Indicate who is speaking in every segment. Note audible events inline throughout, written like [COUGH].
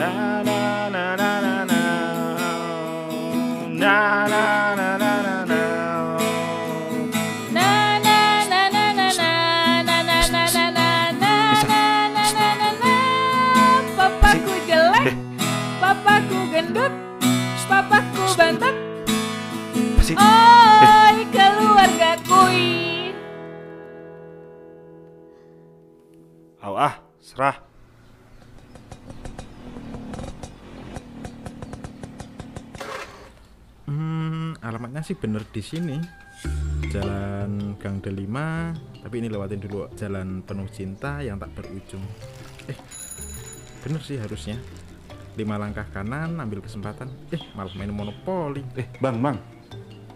Speaker 1: Na na na na na na. Na na na na na na.
Speaker 2: Na na na na na na na na na na na na na na na na na Papaku jelek, papaku gendut, papaku bantet,
Speaker 1: Apa sih?
Speaker 2: oi keluargaku
Speaker 1: Aw ah, serah.
Speaker 3: Alamatnya sih bener di sini. Jalan Gang Delima, tapi ini lewatin dulu jalan penuh cinta yang tak berujung. Eh, bener sih harusnya. Lima langkah kanan, ambil kesempatan. Eh, malah main monopoli.
Speaker 4: Eh, Bang, Bang.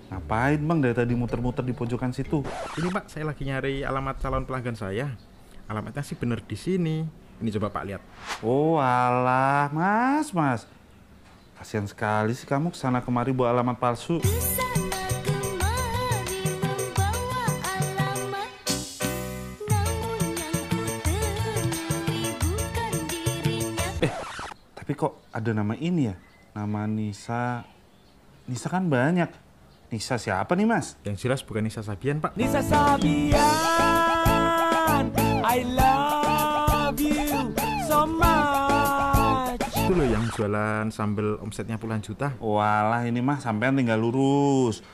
Speaker 4: Ngapain Bang dari tadi muter-muter di pojokan situ?
Speaker 3: Ini Pak, saya lagi nyari alamat calon pelanggan saya. Alamatnya sih bener di sini. Ini coba Pak lihat.
Speaker 4: Oh, alah, Mas, Mas. Kasihan sekali sih kamu ke sana kemari bawa alamat palsu. Tapi kok ada nama ini ya? Nama Nisa. Nisa kan banyak. Nisa siapa nih, Mas?
Speaker 3: Yang jelas bukan Nisa Sabian, Pak.
Speaker 5: Nisa Sabian I love you so much
Speaker 3: Itu loh yang jualan sambal omsetnya puluhan juta.
Speaker 4: Walah, ini mah sampean tinggal lurus.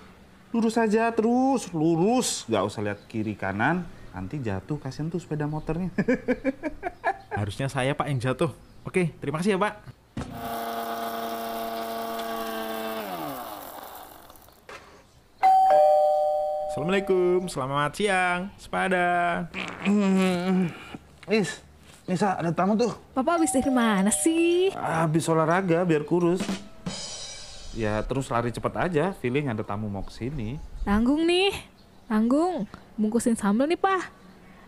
Speaker 4: Lurus aja terus, lurus. Gak usah lihat kiri kanan. Nanti jatuh, kasihan tuh sepeda motornya. [LAUGHS]
Speaker 3: Harusnya saya Pak yang jatuh. Oke, terima kasih ya Pak. Assalamualaikum, selamat siang, sepada. [CLEARS THROAT]
Speaker 4: Is, Nisa ada tamu tuh.
Speaker 2: Papa habis dari mana sih?
Speaker 4: Habis olahraga biar kurus. Ya terus lari cepet aja, feeling ada tamu mau ke sini.
Speaker 2: Tanggung nih, tanggung. Bungkusin sambal nih, Pak.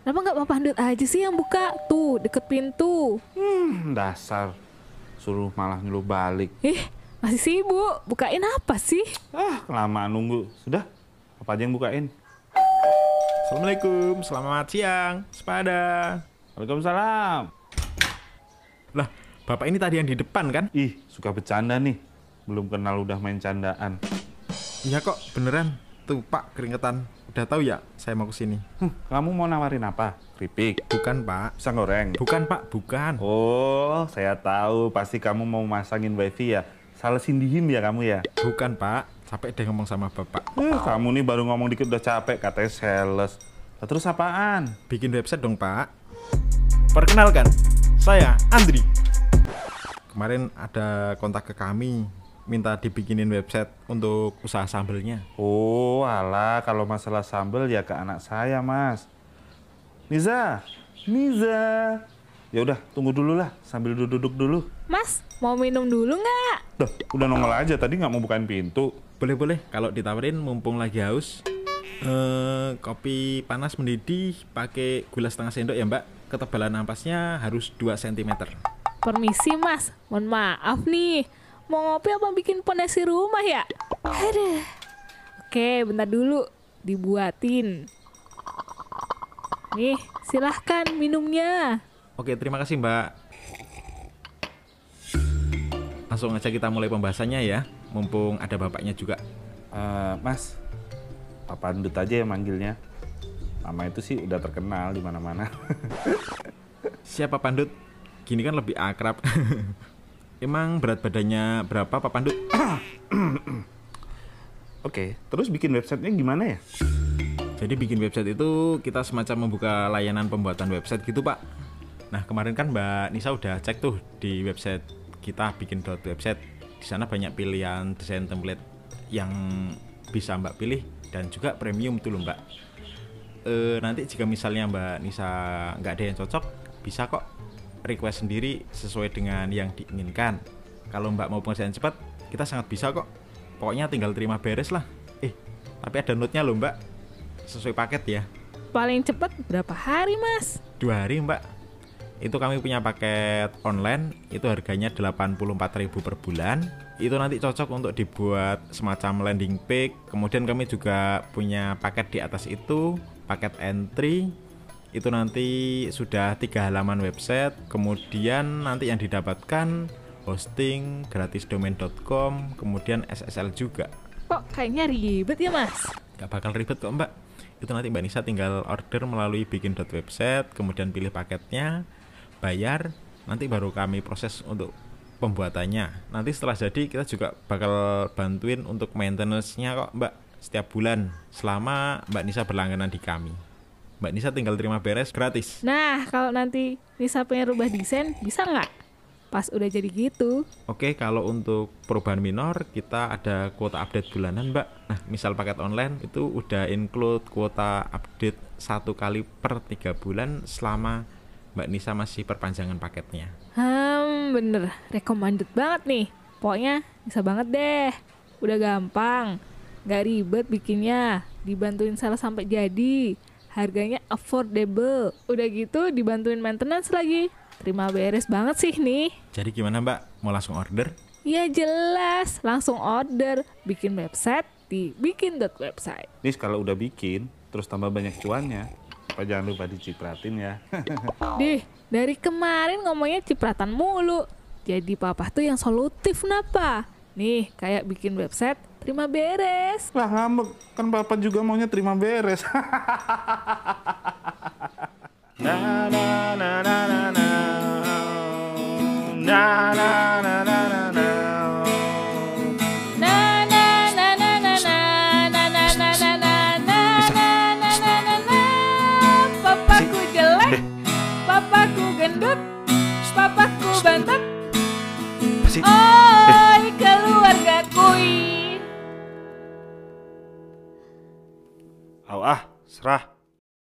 Speaker 2: Kenapa nggak Papa Pandut aja sih yang buka? Tuh, deket pintu.
Speaker 4: Hmm, dasar. Suruh malah nyuruh balik.
Speaker 2: Ih, masih sibuk. Bukain apa sih?
Speaker 4: Ah, kelamaan nunggu. Sudah, apa aja yang bukain?
Speaker 3: Assalamualaikum, selamat siang, sepada.
Speaker 4: Waalaikumsalam.
Speaker 3: Lah, Bapak ini tadi yang di depan kan?
Speaker 4: Ih, suka bercanda nih. Belum kenal udah main candaan.
Speaker 3: Iya kok, beneran. Tuh Pak, keringetan. Udah tahu ya, saya mau ke sini.
Speaker 4: Hm, kamu mau nawarin apa? Keripik?
Speaker 3: Bukan Pak,
Speaker 4: Pisang goreng?
Speaker 3: bukan Pak, bukan.
Speaker 4: Oh, saya tahu. Pasti kamu mau masangin wifi ya. Salah sindihin ya kamu ya.
Speaker 3: Bukan Pak, sampai deh ngomong sama Bapak.
Speaker 4: Eh, kamu nih baru ngomong dikit udah capek katanya sales. Terus apaan?
Speaker 3: Bikin website dong Pak.
Speaker 1: Perkenalkan, saya Andri.
Speaker 3: Kemarin ada kontak ke kami, minta dibikinin website untuk usaha sambelnya.
Speaker 4: Oh, alah kalau masalah sambel ya ke anak saya, Mas. Niza, Niza. Ya udah, tunggu dulu lah sambil duduk-duduk dulu.
Speaker 2: Mas, mau minum dulu nggak?
Speaker 4: Duh, udah nongol aja tadi nggak mau bukain pintu.
Speaker 3: Boleh-boleh kalau ditawarin mumpung lagi haus. Eh, kopi panas mendidih pakai gula setengah sendok ya Mbak. Ketebalan ampasnya harus 2 cm.
Speaker 2: Permisi, Mas. Mohon maaf nih. Mau ngopi apa bikin pondasi rumah ya? Aduh. Oke, bentar dulu. Dibuatin. Nih, silahkan minumnya.
Speaker 3: Oke, terima kasih Mbak. Langsung aja kita mulai pembahasannya ya. Mumpung ada bapaknya juga.
Speaker 4: Eh, mas, Papa Andut aja yang manggilnya. Nama itu sih udah terkenal di mana-mana. [LAUGHS]
Speaker 3: Siapa Pandut? Gini kan lebih akrab. [LAUGHS] Emang berat badannya berapa Pak Pandut? [COUGHS]
Speaker 4: Oke, terus bikin websitenya gimana ya?
Speaker 3: Jadi bikin website itu kita semacam membuka layanan pembuatan website gitu Pak. Nah kemarin kan Mbak Nisa udah cek tuh di website kita bikin dot website. Di sana banyak pilihan desain template yang bisa Mbak pilih dan juga premium tuh loh Mbak. Eh, nanti jika misalnya Mbak Nisa nggak ada yang cocok, bisa kok request sendiri sesuai dengan yang diinginkan. Kalau Mbak mau pengerjaan cepat, kita sangat bisa kok. Pokoknya tinggal terima beres lah. Eh, tapi ada note-nya loh Mbak. Sesuai paket ya.
Speaker 2: Paling cepat berapa hari, Mas?
Speaker 3: Dua hari Mbak. Itu kami punya paket online, itu harganya 84.000 per bulan. Itu nanti cocok untuk dibuat semacam landing page. Kemudian kami juga punya paket di atas itu, paket entry. Itu nanti sudah tiga halaman website. Kemudian nanti yang didapatkan hosting, gratisdomain.com, kemudian SSL juga.
Speaker 2: Kok kayaknya ribet ya mas?
Speaker 3: Gak bakal ribet kok mbak. Itu nanti mbak Nisa tinggal order melalui bikin website, kemudian pilih paketnya, bayar, nanti baru kami proses untuk pembuatannya. Nanti setelah jadi kita juga bakal bantuin untuk maintenance-nya kok mbak setiap bulan selama mbak Nisa berlangganan di kami. Mbak Nisa tinggal terima beres gratis.
Speaker 2: Nah, kalau nanti Nisa pengen rubah desain, bisa nggak? Pas udah jadi gitu.
Speaker 3: Oke, kalau untuk perubahan minor kita ada kuota update bulanan, Mbak. Nah, misal paket online itu udah include kuota update satu kali per tiga bulan selama Mbak Nisa masih perpanjangan paketnya.
Speaker 2: Hmm, bener. Recommended banget nih. Pokoknya bisa banget deh. Udah gampang. Gak ribet bikinnya. Dibantuin salah sampai jadi. Harganya affordable. Udah gitu dibantuin maintenance lagi. Terima beres banget sih nih.
Speaker 3: Jadi gimana, Mbak? Mau langsung order?
Speaker 2: Ya jelas, langsung order. Bikin website di bikin.website.
Speaker 4: Nis kalau udah bikin, terus tambah banyak cuannya, apa jangan lupa dicipratin ya. [LAUGHS]
Speaker 2: Dih, dari kemarin ngomongnya cipratan mulu. Jadi papa tuh yang solutif napa? Nih, kayak bikin website, terima beres.
Speaker 4: Lah ngambek, kan papa juga maunya terima beres.
Speaker 1: Na na na na na na. Na na na na na na.
Speaker 2: Na na na na na na na na na na na na na na na na na Papaku jelek, papaku gendut, papaku bantet.
Speaker 1: terserah